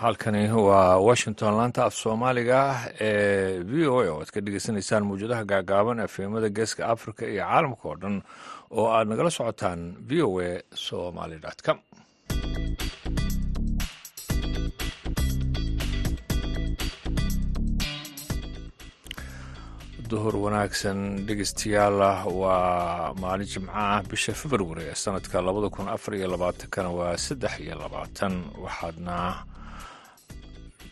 halkani waa washington laanta af soomaaliga ee v o a oo aad ka dhegeysaneysaan mawjadaha gaagaaban efemada geeska africa iyo caalamka oo dhan oo aad nagala socotaan v o a somaly com. Duhur wanaagsan dhegeystayaal waa maalin jimco ah bisha februari ee sanadka labada kun afar iyo labaatankana waa saddex iyo labaatan. Waxaadna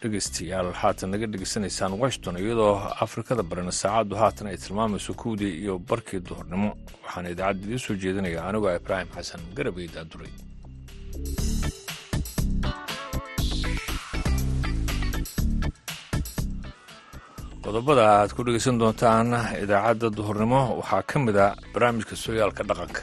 dhegeystayaal haatan naga dhegeysanaysaan washington iyadoo afrikada barina saacaddu haatan ay tilmaamayso kowdii iyo barkii duhurnimo. Waxaana idaacadda idiin soo jeedinaya anigoo ibraahim xasan garabey daaduray qodobada aad ku dhegeysan doontaan idaacadda duhurnimo waxaa ka mid a barnaamijka sooyaalka dhaqanka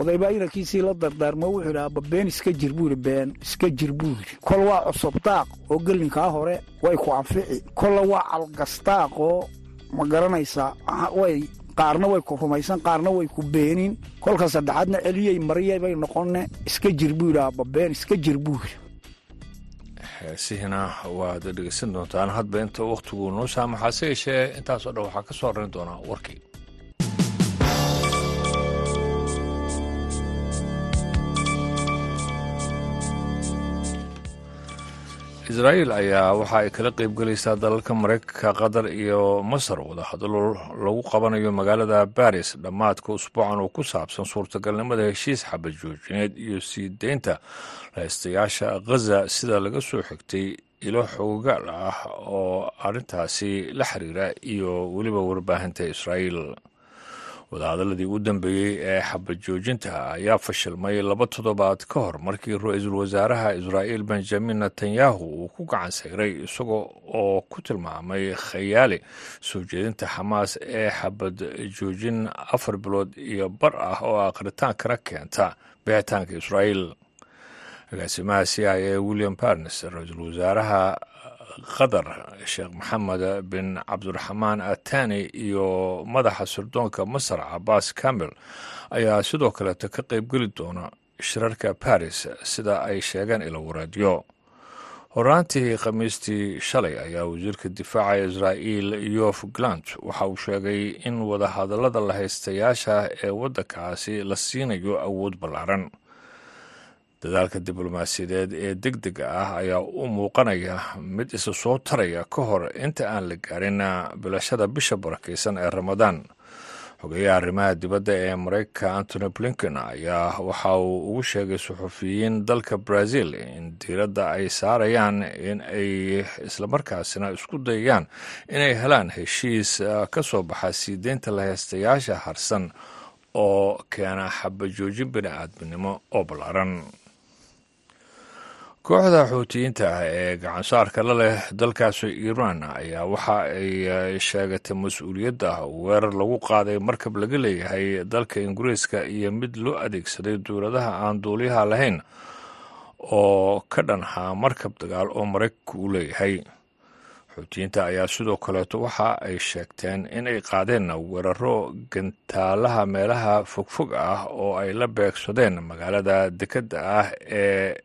odaybaa inankiisii la dardaarmo wuxuu yidhi abba been iska jir buu yidhi been iska jir buu yidhi kol waa cusub daaq oo gelinkaa hore way ku anfici. Kolla waa calgastaaq oo ma garanaysaa way qaarna way ku rumaysan qaarna way ku beenin. Kolka saddexaadna celiyey mariyay bay noqonne iska jir buu yidhi abba been iska jir buu yidhi heesihina waad dhegeysan doontaan. Hadba inta wakhtigu noo saamaxaase yeeshee intaasoo dhan waxaa ka soo horrayn doonaa warkii israa'iil ayaa waxa ay kala qaybgelaysaa dalalka maraykanka qatar iyo masar wadahadalo lagu qabanayo magaalada baris dhammaadka usbuucan oo ku saabsan suurtagalnimada heshiis xabad joojineed iyo sii deynta lahaystayaasha ghaza sida laga soo xigtay ilo xoogaal ah oo arrintaasi la xiriira iyo weliba warbaahinta israa'iil wadahadaladii u dambeeyey ee xabad joojinta ayaa fashilmay laba toddobaad ka hor markii ra'iisul wasaaraha israa'iil benjamin netanyahu uu ku gacan sayray isagoo oo ku tilmaamay khayaali soo jeedinta xamaas ee xabad joojin afar bilood iyo bar ah oo akritaankana keenta bixitaanka israa'iil. Agaasimaha c i a william barnes ra'iisul wasaaraha qatar sheekh maxamed bin cabdiraxmaan atani iyo madaxa sirdoonka masar cabaas kamil ayaa sidoo kaleeta ka qaybgeli doona shirarka baris sida ay sheegeen ilo waraadyo horaantii khamiistii shalay ayaa wasiirka difaaca israa'iil yof glant waxa uu sheegay in wadahadallada lahaystayaasha ee waddankaasi la siinayo awood ballaaran dadaalka diblomaasiyadeed ee deg dega ah ayaa u muuqanaya mid isa soo taraya ka hor inta aan la gaarin bilashada bisha barakaysan ee ramadaan. Xogeeyaha arrimaha dibadda ee maraykanka antony blinken ayaa waxa uu ugu sheegay suxufiyiin dalka brazil in diiradda ay saarayaan in ay islamarkaasina isku dayayaan inay helaan heshiis ka soo baxa sii deynta lahaystayaasha harsan oo keena xabajoojin bini aadminimo oo ballaaran kooxda xuutiyiinta ah ee gacansaarka la leh dalkaasi iiraan ayaa waxa ay sheegatay mas'uuliyadda weerar lagu qaaday markab laga leeyahay dalka ingiriiska iyo mid loo adeegsaday dowladaha aan duuliyaha lahayn oo ka dhanhaa markab dagaal oo maraykanku u leeyahay. Xuutiyiinta ayaa sidoo kaleeto waxa ay sheegteen in ay qaadeen weeraro gantaalaha meelaha fogfog ah oo ay la beegsadeen magaalada dekedda ah ee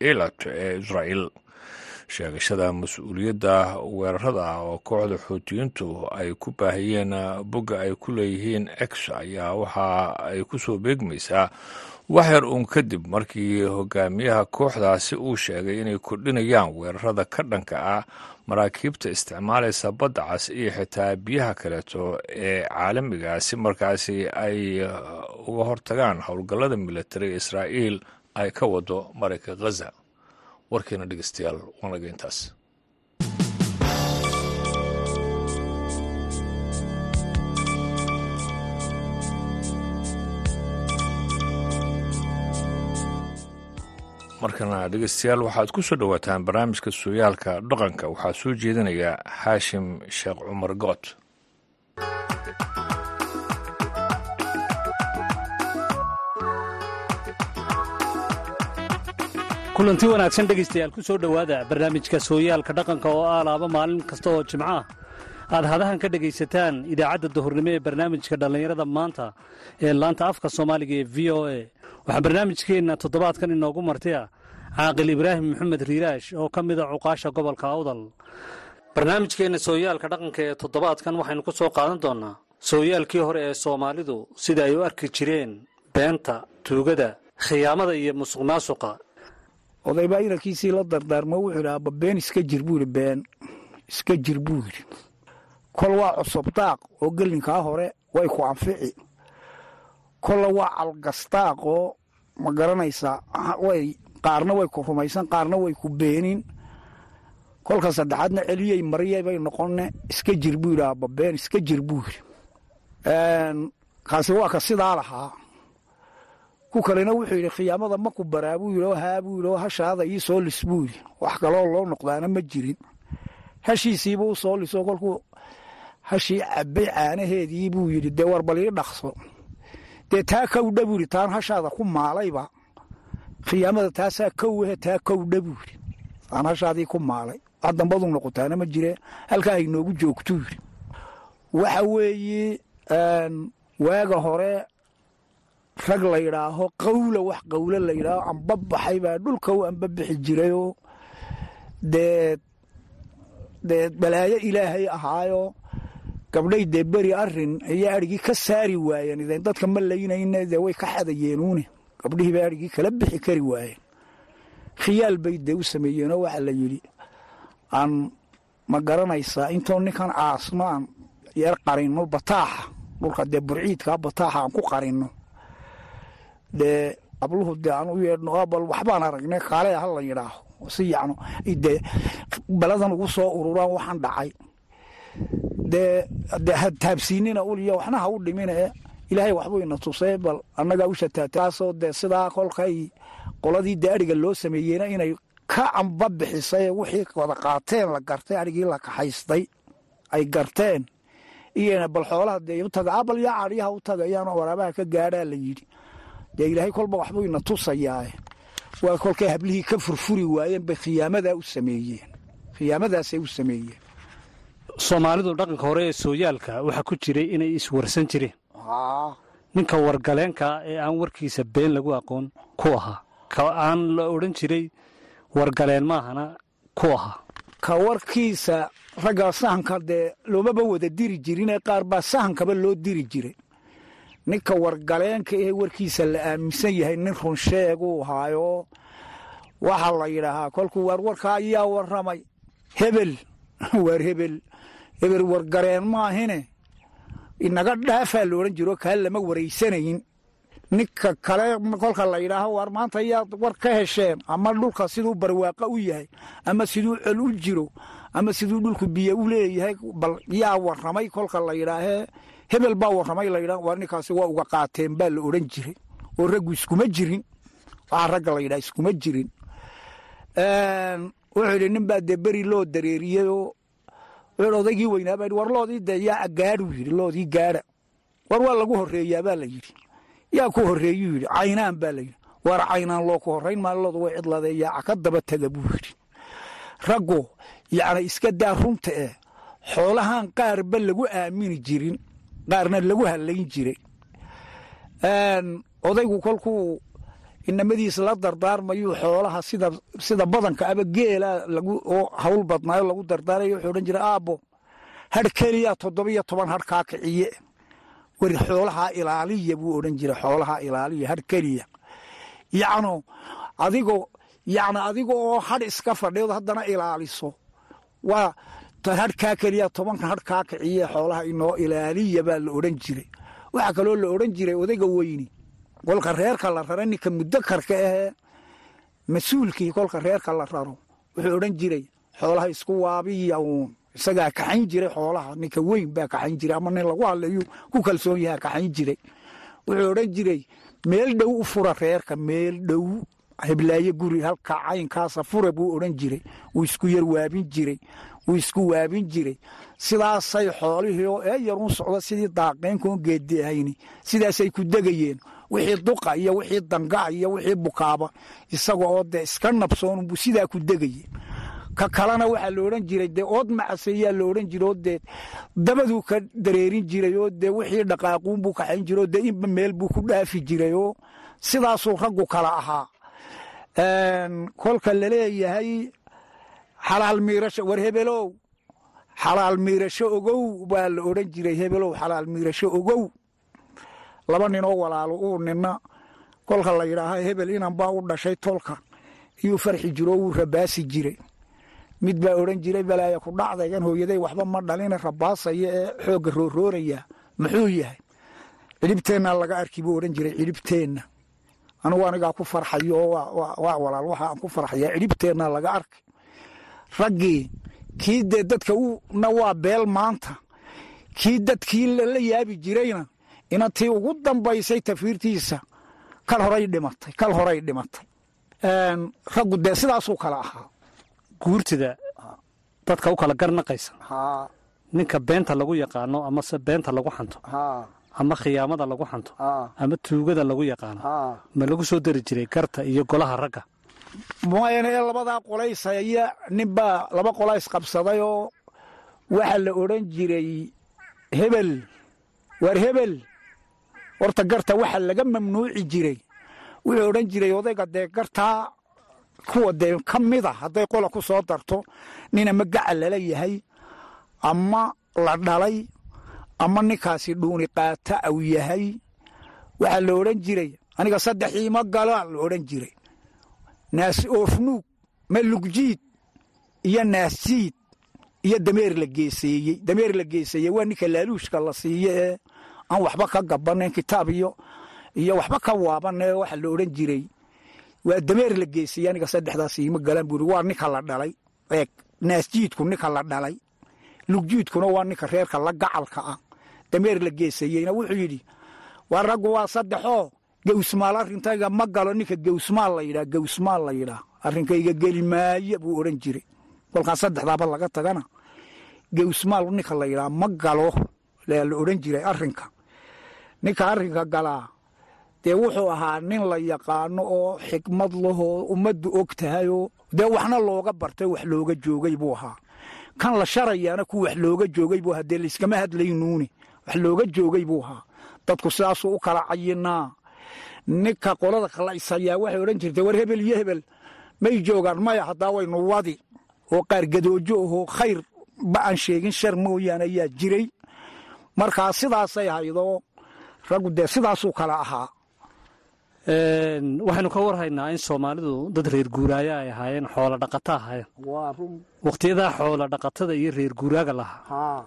ilat ee israa'iil sheegashada mas'uuliyadda weerarada oo kooxda xuutiyiintu ay ku baahiyeen bogga ay ku leeyihiin ex ayaa waxa ay ku soo beegmaysaa wax yar uun kadib markii hogaamiyaha kooxdaasi uu sheegay inay kordhinayaan weerarada ka dhanka ah maraakiibta isticmaalaysa badda cas iyo xitaa biyaha kaleeto ee caalamiga si markaasi ay uga hortagaan howlgallada militari israa'iil ay ka wado marayka khaza warkiina dhegeystayaal waanaga intaas. Markana dhegeystayaal waxaad ku soo dhowaataan barnaamijka sooyaalka dhaqanka. Waxaa soo jeedinaya xaashim sheekh cumar good kulanti wanaagsan dhegaystayaal ku soo dhowaada barnaamijka sooyaalka dhaqanka oo ah maalin kasta oo jimco. Ah aad hadahan ka dhegaysataan idaacadda duhurnimo ee barnaamijka dhallinyarada maanta ee laanta afka soomaaliga ee v o a. Waxaa barnaamijkeenna toddobaadkan inoogu martaya caaqil ibraahim maxamed riiraash oo ka mida cuqaasha gobolka awdal. Barnaamijkeenna sooyaalka dhaqanka ee toddobaadkan waxaynu ku soo qaadan doonnaa sooyaalkii hore ee soomaalidu sida ay u arki jireen beenta tuugada khiyaamada iyo musuq maasuqa odaybaa inankiisii la dardaarmo wuxuu yidhi abba been iska jir buu yidhi been iska jir buu yidhi kol waa cusubdaaq oo gelinkaa hore way ku anfici. Kolla waa calgastaaq oo ma garanaysaa way qaarna way ku rumaysan qaarna way ku beenin. Kolka saddexaadna celiyey mariyay bay noqonne iska jir buu yidhi abba been iska jir buu yidhi kaasi waa ka sidaa lahaa ku kalena wuxuu yidhi khiyaamada ma ku baraa buu yidhi haa buu yidhi hashaada ii soo buu yidhi. Wax kaloo loo noqdaana ma jirin. Hashiisiiba u soo hashii cabbay caanaheedii buu yidhi dee warbal dhaqso. Dee taa kowdha buu yidhi taan hashaada ku maalayba. Khiyaamada taasaa kowhe taa kowdha buu yidhi. Taan hashaadii ku maalay. Wax noqotaana ma jire halkaa ay noogu joogtuu yidhi. Waxa weeye waaga hore rag la yidhaaho qawla wax qawlo la yidhaaho ambabaxay baa dhulka u ambabixi jirayoo dee balaayo ilaahay ahaayo. Gabdhay dee beri arrin ayaa adhigii ka saari waayeen. Ideen dadka ma laynayne dee way ka xadayeenuune gabdhihii bay adhigii kala bixi kari waayeen. Khiyaal bay dee u sameeyeenoo waxaa la yidhi aan ma garanaysaa intoo ninkan aasno aan yar qarinno bataaxa. Dhulka dee burciidkaa bataaxa aan ku qarinno dee abluhu dee aan u yeedhno bal waxbaan aragnay kaale ha la yidhaaho. Si yacno dee baladan ugu soo ururaan waxaan dhacay. Dee dee taabsiinina uliya waxna ha u dhimine ilaahay waxbuu ina tusay bal annagaa u shataataasoo dee sidaa kolkay qoladii dee adhiga loo sameeyeyna inay ka amba bixisay wixii wada qaateen la gartay adhigii la kaxaystay ay garteen. Iyana bal xoolaha dee u taga bal yaa cadhiyaha u tagayaan waraabaha ka gaadhaa la yidhi dee ilaahay kolba waxbuu ina tusayaae waa kolkay hablihii ka furfuri waayeen bay khiyaamadaa u sameeyeen. Khiyaamadaasay u sameeyeen. Soomaalidu dhaqanka hore ee sooyaalka waxaa ku jiray inay iswarsan jireen. Ninka wargaleenka ee aan warkiisa been lagu aqoon ku ahaa ka aan la odhan jiray wargaleen maahana ku ahaa ka warkiisa raggaa sahanka dee loomaba wada diri jirinee qaar baa sahankaba loo diri jiray ninka wargaleenka ee warkiisa la aaminsan yahay nin runsheeguu haayoo waxaa la yidhaahaa kolkuu waar warkaa ayaa warramay. Hebel waar hebel. Hebel wargareen maahine inaga dhaafaa la odhan jiro kaa lama waraysanayn ninka kale kolka la yidhaaho waar maanta yaad war ka hesheen ama dhulka siduu barwaaqa u yahay ama siduu col u jiro ama siduu dhulku biyo u leeyahay bal yaa warramay kolka la yidhaahee hebel baa warramay la yidhaah waar ninkaasi waa uga qaateen baa la odhan jiray oo raggu iskuma jirin waxaa ragga la yidhaha iskuma jirin. Wuxuu yidhi nin baa dee beri loo dareeriyeyoo wuxuu odaygii weynaa baa war loodii dee yaa gaadhuu yidhi loodii gaadha. War waa lagu horreeyaa baa la yidhi. Yaa ku horreeyuu yidhi. Caynaan baa la yidhi. Waar caynaan loo horrayn maalilooda way cidladee yaaca ka daba taga buu yidhi. Raggu yacni iska daa runta eh xoolahan qaarba lagu aamini jirin qaarna lagu hallayn jiray odaygu kolkuu inamadiisa la dardaarmayuu xoolaha sida sida badanka aba geela lagu oo hawl badnaayo lagu dardaaraya wuxuu odhan jiray aabbo hadh keliya toddobiyo toban hadh kaa kiciye. Weri xoolahaa ilaaliya buu odhan jiray xoolahaa ilaaliya hadh keliya. Yacnu adigoo yacni adiga oo hadh iska fadhiyood haddana ilaaliso. Waa hadh kaa keliya tobanka hadh kaa kiciye xoolaha inoo ilaaliya baa la odhan jiray. Waxaa kaloo la odhan jiray odayga weyni. Kolka reerka la rara ninka mudakarka ahee mas'uulkii kolka reerka la raro wuxuu odhan jiray xoolaha isku waabiya uun. Isagaa kaxayn jiray xoolaha ninka weyn baa kaxayn jiray ama nin lagu hadlayu ku kalsoon yaha kaxayn jiray. Wuxuu odhan jiray meel dhow u fura reerka meel dhow heblaayo guri halka caynkaasa fura buu odhan jiray. Wuu isku yar waabin jiray wuu isku waabin jiray. Sidaasay xoolihii oo ee yarun socda sidii daaqeynkoon geedi ahayni sidaasay ku degayeen. Wixii duqa iyo wixii dangaca iyo wixii bukaaba isaga oo dee iska nabsoonbuu sidaa ku degayey ka kalena waxaa la jiray dee ood macaseeyaa la odhan jira oo dee dabaduu ka dareerin jiray oo dee wixii dhaqaaquunbuu kaxayn jira oo dee inba meel buu ku dhaafi jiray oo sidaasuu raggu kala ahaa. Kolka la leeyahay xalaal miirasho war hebelow. Xalaal miirasho ogow baa la odhan jiray hebelow xalaal miirasho ogow. Laba ninoo walaalo uu nina kolka la yidhaaha hebel inan baa u dhashay tolka iyuu farxi jiro wuu rabaasi jiray mid baa odhan jiray balaaya ku dhacdaygan hooyaday waxba ma dhalina rabaasaya ee xoogga roorooraya. Muxuu yahay? Cidhibteennaa laga arki buu odhan jiray cidhibteenna. Anugu anigaa ku farxayo oo waa walaal waxa aan ku farxayaa cidhibteennaa laga arkay raggii kii dee dadka na waa beel maanta. Kii dadkii la yaabi jirayna inantii ugu dambaysay tafiirtiisa kal horay dhimatay kal horay dhimatay. Raggu dee sidaasuu kala ahaa. Guurtida dadka u kala garnaqaysa. Ninka beenta lagu yaqaano amase beenta lagu xanto. Ama khiyaamada lagu xanto. Ama tuugada lagu yaqaano. Ma lagu soo dari jiray garta iyo golaha ragga mayne labadaa qolaysaya ninbaa laba qolays qabsaday oo waxaa la odhan jiray hebel waar hebel. Horta garta waxa laga mamnuuci jiray. Wuxuu odhan jiray odayga dee gartaa kuwa dee ka mida hadday qola ku soo darto nin ama gacal lala yahay ama la dhalay ama ninkaasi dhuuni qaata au yahay. Waxaa la odhan jiray aniga saddex iima gala la odhan jiray naas oofnuug malugjiid iyo naasjiid iyo dameer la geeseeyey. Dameer la geeseeyey waa ninka laaluushka la siiye ee aan waxba ka gabanen kitaab iyo iyo waxba ka waaban ee waxa la odhan jiray. Waa dameer la geeseeyey aniga saddexdaas iima galaan buuri waa ninka la dhalay. Eeg naasjiidku ninka la dhalay. Lugjiidkuna waa ninka reerka la gacalka ah. Dameer la geeseeyeyna wuxuu yidhi waa raggu waa saddexoo gawsmaal arrintayga ma galo ninka gawsmaal la yidhaa gawsmaal la yidhaa. Arrinkayga geli maayo buu odhan jiray. Kolkaan saddexdaaba laga tagana. Gawsmaal ninka la yidhaa ma galo la odhan jiray arrinka. Ninka arrinka galaa dee wuxuu ahaa nin la yaqaano oo xikmad lahoo ummaddu og tahayoo dee waxna looga bartay wax looga joogay buu ahaa. Kan la sharayaana ku wax looga joogay buu ahaa dee layskama hadlaynuuni wax looga joogay buu ahaa. Dadku sidaasuu u kala cayinaa ninka qolada kalaysayaa waxay odhan jirtay war hebel iyo hebel may joogaan maya haddaa waynu wadi. Oo qaar gadoojo ahoo khayr ba aan sheegin shar mooyaane ayaa jiray. Markaa sidaasay haydoo raggu dee sidaasuu kala ahaa. Waxaynu ka warhaynaa in soomaalidu dad reer guuraayo ay ahaayeen xoola dhaqato ahaayeen. Wakhtiyadaa xoola dhaqatada iyo reer guuraaga lahaa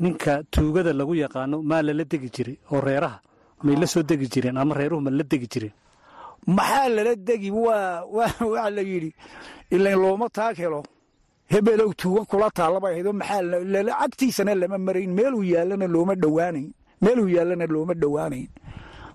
ninka tuugada lagu yaqaano maa lala degi jiray oo reeraha may la soo degi jireen ama reeruhu ma la degi jireen? Maxaa lala degi? Waxaa la yidhi ilayn looma taag helo. Hebelow tuuga kula taallabay ahaydoo maxaa agtiisana lama marayn. Meeluu yaallana looma dhowaanayn. Meeluu yaallana looma dhowaanayn.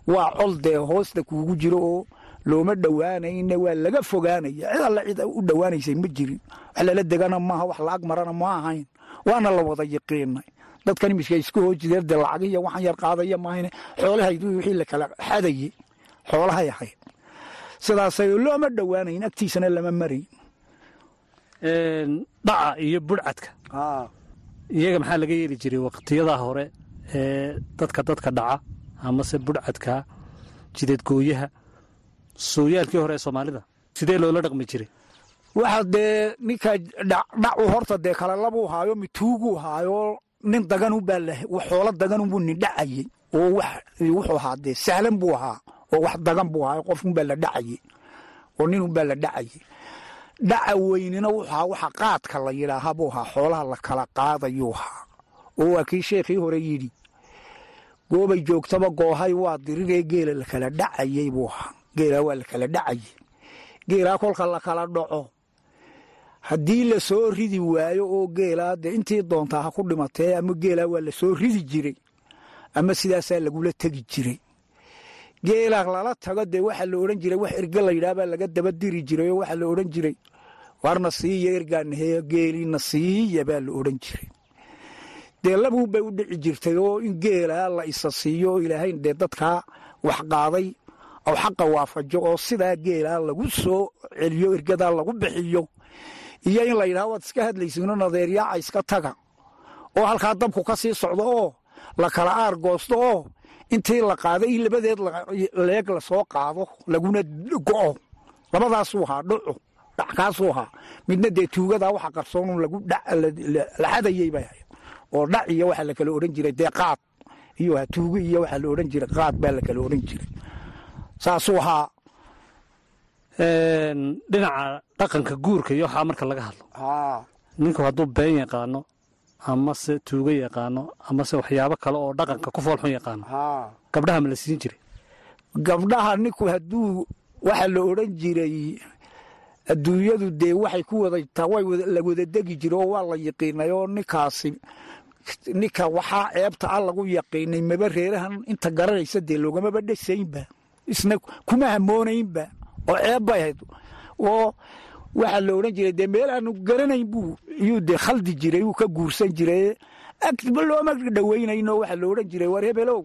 Waa col dee hoosta kuugu jiro oo looma dhowaanayna. Waa laga fogaanaya. Cid alla cid u dhowaanaysay ma jirin. Wax lala degana maaha wax la ag marana ma ahayn waana la wada yaqiinay dadkan imiska isku hoojideen dee lacagiya waxaan yar qaadaya maahayne. Xoolahayd wixii la kala xadaye xoolahay ahayd sidaasay looma dhowaanayn agtiisana lama marayn dhaca iyo budhcadka iyaga maxaa laga yeeli jiray wakhtiyadaa hore ee dadka dadka dhaca amase budhcadka jidadgooyaha sooyaalkii hore ee soomaalida. Sidee loola dhaqmi jiray? Waxa dee ninka dhacu horta dee kale labuu haayo mituuguu haayo nin daganubaa xoolo daganubuu nin dhacayey oo wuxuu ahaa dee sahlan buu ahaa oo wax dagan buu ahaa qofkunbaa la dhacayey oo ninunbaa la dhacayey dhaca weynina wuxuu ahaa waxa qaadka la yidhaaha buu ahaa xoolaha la kala qaadayuu ahaa. Oo waa kii sheekhii hore yidhi goobay joogtaba goohay waa diriree geela la kala dhacayey buu ahaa geelaa waa la dhacayey geelaa kolka la kala dhaco haddii la soo ridi waayo oo geelaa dee intii doontaa ha ku dhimatee ama geelaa waa la soo ridi jiray ama sidaasaa lagula tegi jiray. Geelaa lala tago dee waxaa la odhan jiray wax erge la yidhaah baa laga daba diri jiray oo waxaa la odhan jiray. Warna siiya ergaanaheeyo geeliina siiya baa la odhan jiray. Dee labuun u dhici jirtay oo in geelaa la isa siiyo oo ilaahay dee dadkaa wax qaaday oo xaqa waafajo oo sidaa geelaa lagu soo celiyo ergadaa lagu bixiyo iyo in la yidhaha waad iska hadlaysiino nadeeryaaca iska taga. Oo halkaa dabku ka sii socdo oo la kala aar goosto oo intii la qaaday in labadeed leeg la soo qaado laguna go'o. Labadaasuu ahaa dhucu dhackaasuu ahaa. Midna dee tuugadaa waxa qarsoon lagu la xadayey bay ahayd. Oo dhac iyo waxaa la kala odhan jiray dee qaad. Iyo tuugo iyo waxaa la odhan jiray qaad baa la kala odhan jiray. Saasuu ahaa dhinaca dhaqanka guurka iyo waxaa marka laga hadlo. Ninku hadduu been yaqaano amase tuugo yaqaano amase waxyaabo kale oo dhaqanka ku foolxun yaqaano gabdhaha ma la siin jiray. Gabdhaha ninku hadduu waxaa la odhan jiray adduunyadu dee waxay ku wadataa way la wada degi jira oo waa la yaqiinay oo ninkaasi ninka waxaa ceebta a lagu yaqiinay maba reerahan inta garanaysa dee loogamaba dhesaynba isna kuma hamoonaynba oo ceeb bay ahayd. Oo waxaa la odhan jiray dee meel aanu garanayn buu iyuu dee khaldi jiray uu ka guursan jiray. Agba looma dhowaynayn oo waxaa la odhan jiray war hebelow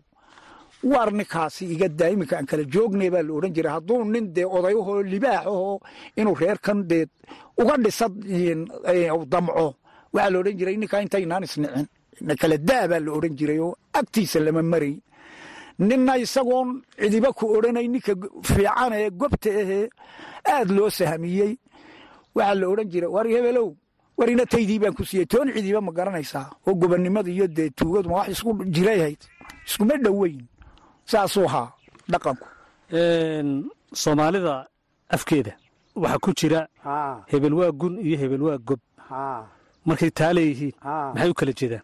waar ninkaasi iga daa iminka aan kala joognay baa la odhan jiray. Hadduu nin dee odayahoo libaax ahoo inuu reerkan dee uga dhisa damco. Waxaa la odhan jiray ninkaa intaynaan isnicin. Na kala daa baa la odhan jiray oo agtiisa lama maray ninna isagoon cidiba ku odhanay ninka fiican ee gobta ahee aad loo sahamiyey. Waxaa la odhan jiray war hebelow war inataydii baan ku siiyey toon cidiba ma garanaysaa oo gobonnimada iyo dee tuugadu ma wax isku jirayahayd iskuma dhoweyn. Saasuu ahaa dhaqanku. Soomaalida afkeeda waxaa ku jira hebel waa gun iyo hebel waa gob. Markay taa leeyihiin maxay u kala jeedaan?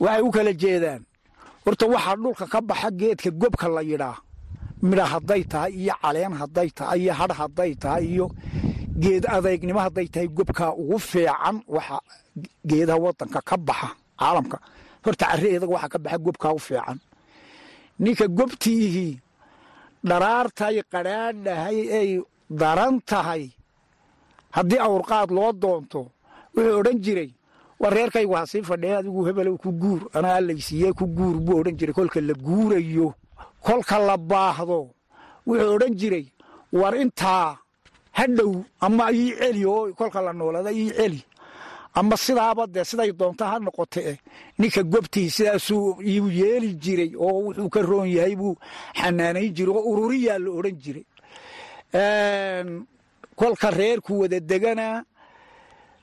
Waxay u kala jeedaan horta waxaa dhulka ka baxa geedka gobka la yidhaa. Midha hadday tahay iyo caleen hadday tahay iyo hadh hadday tahay iyo geed adaygnimo hadday tahay gobkaa ugu fiican waxa geedaha wadanka ka baxa caalamka. Horta carreedaga waxa ka baxa gobkaa u fiican. Ninka gobtiihii dharaartay qadhaadhahay ay daran tahay haddii awrqaad loo doonto wuxuu odhan jiray war reerkaygu ha sii fadhiya adigu hebelow ku guur anaa allaysiiye ku guur buu odhan jiray kolka la guurayo kolka la baahdo. Wuxuu odhan jiray war intaa hadhow ama ii celi oo kolka la noolada ii celi. Ama sidaaba dee siday doonta ha noqote ninka gobtii sidaasuu iu yeeli jiray oo wuxuu ka roon yahay buu xanaanayn jiray oo ururiyaa la odhan jiray. Kolka reerku wada degana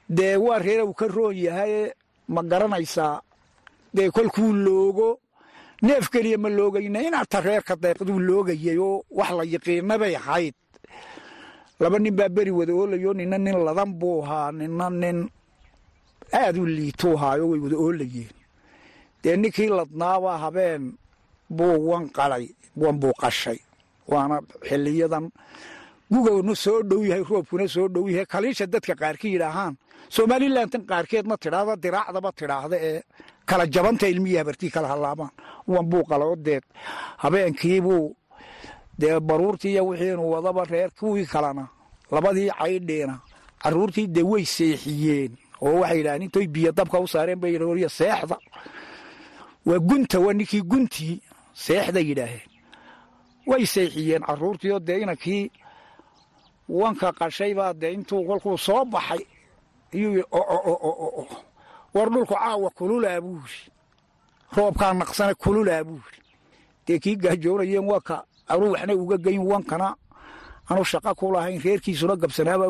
dee waa reer uu ka roon yahay ma garanaysaa dee kolkuu loogo neef keliya ma loogayna. Inaata reerka deeqduu loogayay oo wax la yaqiina bay ahayd. Laba nin baa beri wada oolayo nina nin ladan buu ahaa nina nin aad u liituu ahaayo way wada oolayeen. Dee ninkii ladnaabaa habeen buu wan qalay wan buu qashay waana xiliyadan gugowna soo dhow yahay roobkuna soo dhow yahay. Kaliisha dadka qaarki yidhaahaan somalilantan qaarkeedna tidhaahda diraacdaba tidhaahda ee kala jabanta ilmihii habartii kala halaabaan wan buu qalao deed. Habeenkiibuu dee baruurtii iyo wixiinu wadaba reer kuwii kalena labadii caydhiina caruurtii dee way seexiyeen. Oo waxay yidhahdeen intoy biyo dabka u saareen bay yidhahoriya seexda. Waa gunta waa ninkii guntii seexda yidhaaheen. Way seexiyeen caruurtii oo dee inankii wanka qashay baa dee intuu kolkuu soo baxay iyuu war dhulku caawa kululaa buu yidhi. Roobkaa naqsana kululaa buu yidhi. Dee kii gaajoonayeen wanka anuu waxna uga geyn wankana anu shaqa ku lahayn reerkiisuna gabsanaaba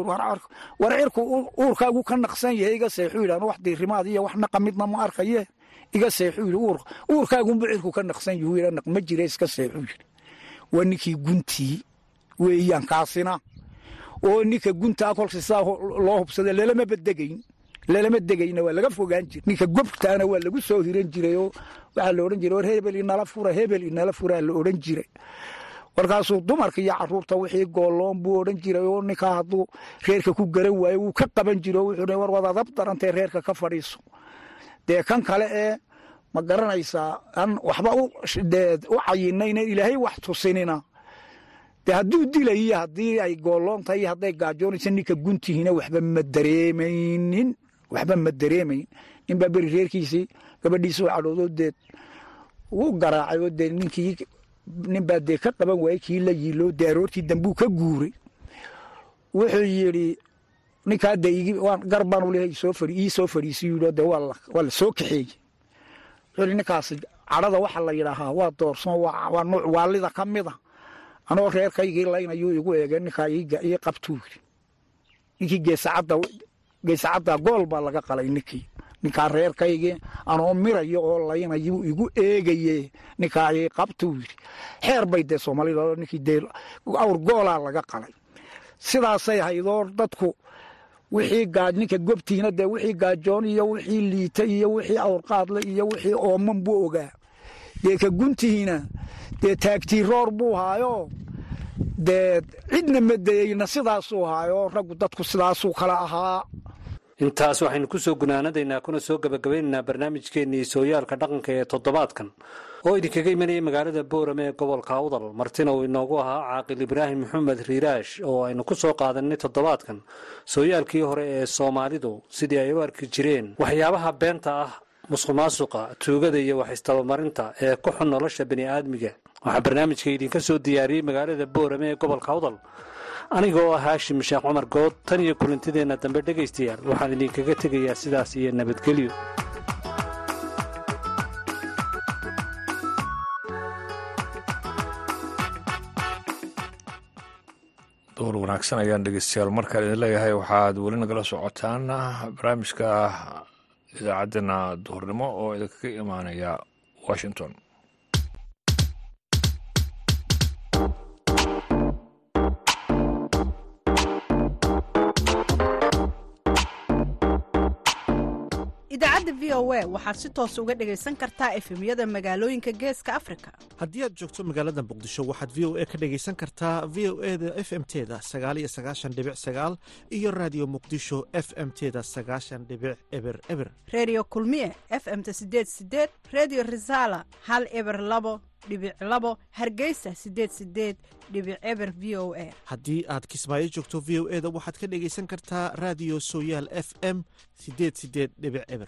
war cirku uurkaagu ka naqsan yahay iga seexu yidhi anu wax diirimaad iyo wax naqa midna ma arkaye? Iga seexu yidhi uurkaagunbu cirku ka naqsan yahu yidhi naq ma jire iska seexu yidhi. Waa ninkii guntii weeyaan oo ninka guntaa kolka sidaa loo hubsada lalama badegayn lalama degayna waa laga fogaan jira ninka gobtaana waa lagu soo hiran jiray oo waxaa la odhan jiray war hebel inala fura hebel inala furaa la odhan jiray. Markaasuu dumarka iyo carruurta wixii gooloon buu odhan jiray oo ninkaa hadduu reerka ku garan waayo wuu ka qaban jira oo wuxuu war wadadab darantee reerka ka fadhiiso. Dee kan kale ee ma garanaysaa aan waxba u cayinayna ilaahay wax tusinina de hadduu dilayo haddii ay gooloon tahay iyo hadday gaajoonaysa ninka guntihiina waxba ma dareemaynin waxba ma dareemayn ninbaa beri reerkiisii gabadhiisa u cadhoodo deed wuu garaacay oo dee ninkii ninbaa dee ka qaban waayey kii la yiilo dee aroortii dambuu ka guuray. Wuxuu yidhi ninkaa dee garbaan leeyahay ii soo fadhiisiyu yidhi dee waa la soo kaxeeyey. Wuxuu yidhi ninkaasi cadhada waxa la yidhaahaa waa doorsoon waa nuuc waalida ka mida anoo reerkaygii laynayuu igu eegay ninkaa ii qabtuu. Yidhi ninkii geesacadda gool baa laga qalay ninkii. Ninkaa reerkaygii anoo mirayo oo laynayuu igu eegaye ninkaa ii qabtuu. Yidhi xeer bay dee soomaalida ninkii dee awr goolaa laga qalay. Sidaasay haydoo dadku wixii ninka gobtiina dee wixii gaajoon iyo wixii liita iyo wixii awrqaadle iyo wixii ooman buu ogaa dee ka guntihiina dee taagtiiroor buu haayo. Dee cidna madayeyna sidaasuu haayo raggu dadku sidaasuu kala ahaa. Intaas waxaynu ku soo gunaanadaynaa kuna soo gebagabaynaynaa barnaamijkeennii sooyaalka dhaqanka ee toddobaadkan. Oo idinkaga imanayay magaalada boorame ee gobolka awdal martina uu inoogu ahaa caaqil ibraahim maxamed riiraash oo aynu ku soo qaadanay toddobaadkan sooyaalkii hore ee soomaalidu sidii ay u arki jireen waxyaabaha beenta ah musuqmaasuqa tuugada iyo wax istabamarinta ee ku xun nolosha bini'aadmiga. Waxaa barnaamijka idinka soo diyaariyey magaalada boorame ee gobolka awdal. Aniga oo ah haashim sheekh cumar good tan iyo kulantideenna dambe dhegaystayaal waxaan idinkaga tegayaa sidaas iyo nabadgelyo. Door wanaagsan ayaan dhegeystayaal markaan idin leeyahay waxaad weli nagala socotaan barnaamijka idaacaddeenna duhurnimo oo idinkaga imaanaya washington v o a. Waxaad si toos uga dhegaysan kartaa efemyada magaalooyinka geeska afrika. Haddii aad joogto magaalada muqdisho waxaad v o a ka dhegaysan kartaa v o e da f m teda sagaal iyo sagaashan dhibic sagaal iyo raadiyo muqdisho f m teda sagaashan dhibic eber eber. Reediyo kulmiye f m-ta sideed sideed reediyo risaala hal eber labo dhibic labo hargeysa sideed sideed dhibic eber v o a. Haddii aad kismaayo joogto v o e da waxaad ka dhegaysan kartaa raadiyo sooyaal f m sideed sideed dhibic eber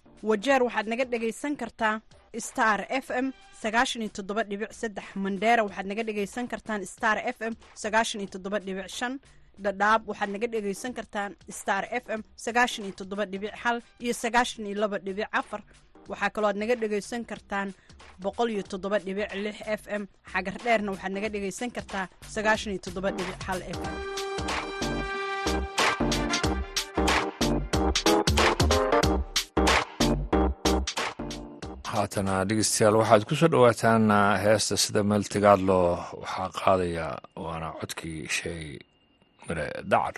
wajeer waxaad naga dhegaysan kartaa star f m sagaashan iyo toddoba dhibic saddex mandheera waxaad naga dhegaysan kartaan star f m sagaashan iyo toddoba dhibic shan dhadhaab waxaad naga dhegaysan kartaan star f m sagaashan iyo toddoba dhibic hal iyo sagaashan iyo laba dhibic afar. Waxaa kaloo aad naga dhegaysan kartaan boqol iyo toddoba dhibic lix f m. Xagar dheerna waxaad naga dhegaysan kartaa sagaashan iyo toddoba dhibic hal f m haatana dhegeystayaal waxaad ku soo dhowaataan heesta sida meel tigaadlo waxaa qaadaya waana codkii sheey mire dacar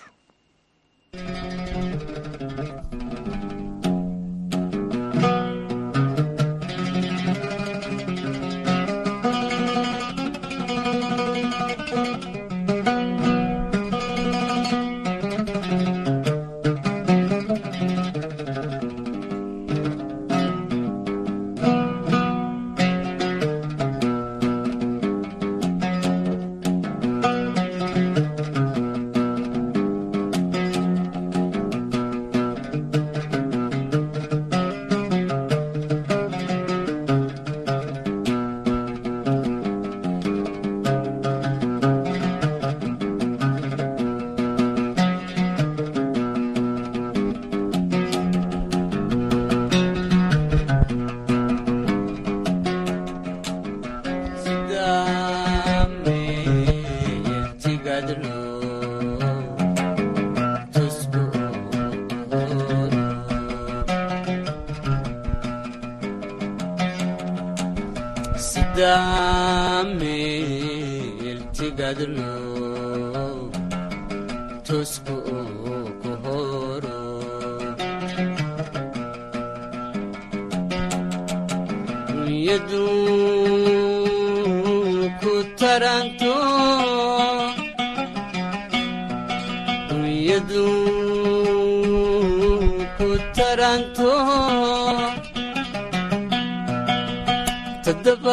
dame irtigadno tosku kohoro yadu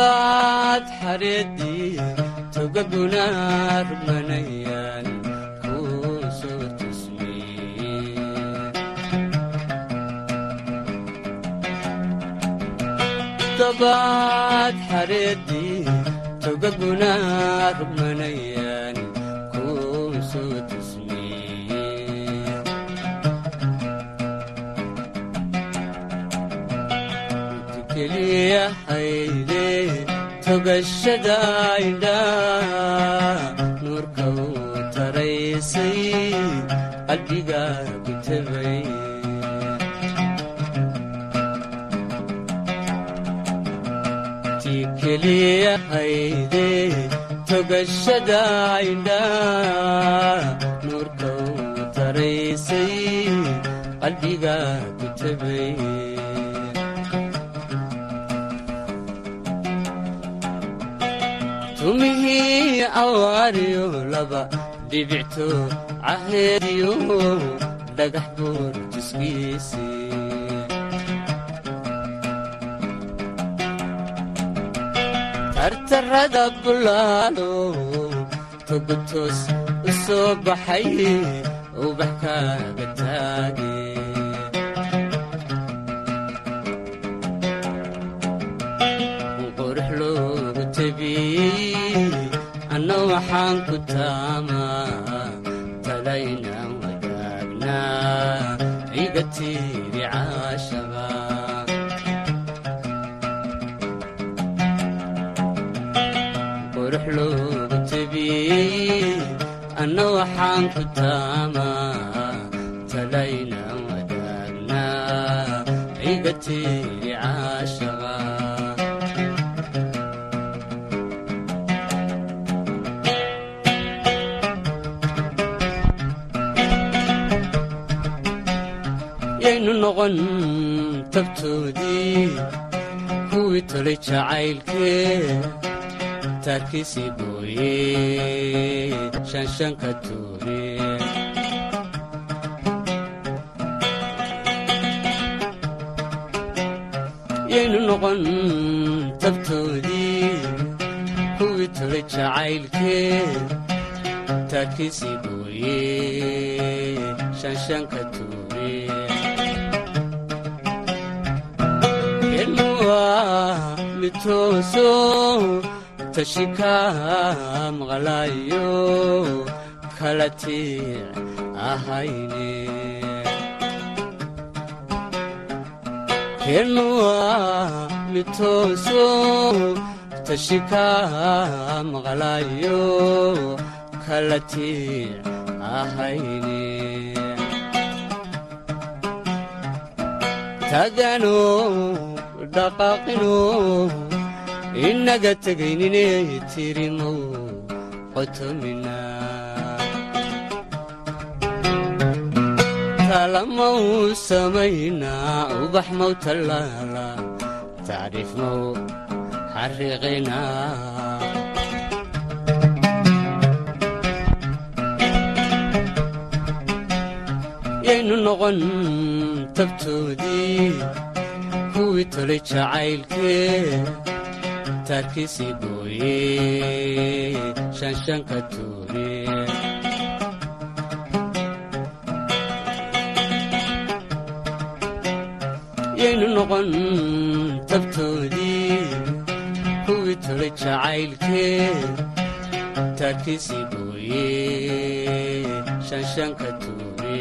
baad xareedii toga gunaar manayaan ku soo tusmiyedabaad xareedii toga gunaar manayaan ku soo tusmiye dukeliyahay hayde togashada indhaa nuurka uu taraysay qalbiga ku tabay ti keliya hayde togashada indhaa nuurka uu taraysay qalbiga ku awaariyo laba dhibicto caheediyo ubax kaaga taage waxaan ku taamaa talaynaan wadaagnaa iga tiiri caashaba qurux loogu tabiyey anna waxaan ku taamaa noqon tabtoodii kuwii tolay jacaylkee taarkiisii booye shanshanka tuure yaynu noqon tabtoodii kuwii tolay jacaylkee taarkiisii booye shanshanka tuure ilmuwa mitooso tashika maqlaayo kala tic ahayne ilmuwa mitooso tashika maqlaayo kala tic ahayne tagano dhaqaaqino inaga tegaynine tirimow qotomina talamau samaynaa ubax mau tallaala tacriif yaynu noqon tabtoodii kuwii tolay jacaylkee taarkiisii booye shanshanka tuure. Yaynu noqon tabtoodii kuwii tolay jacaylkee taarkiisii booye shanshanka tuure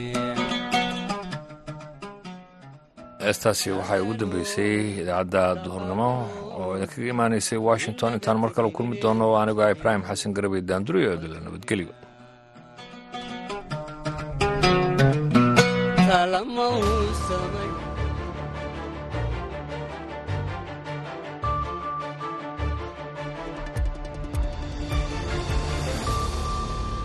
heestaasi waxay ugu dambeysay idaacadda duhurnimo oo idinkaga imaanaysay washington intaan mar kale kulmi doono anigoo ah ibraahim xasan garabey daanduriyo odila nabadgelyo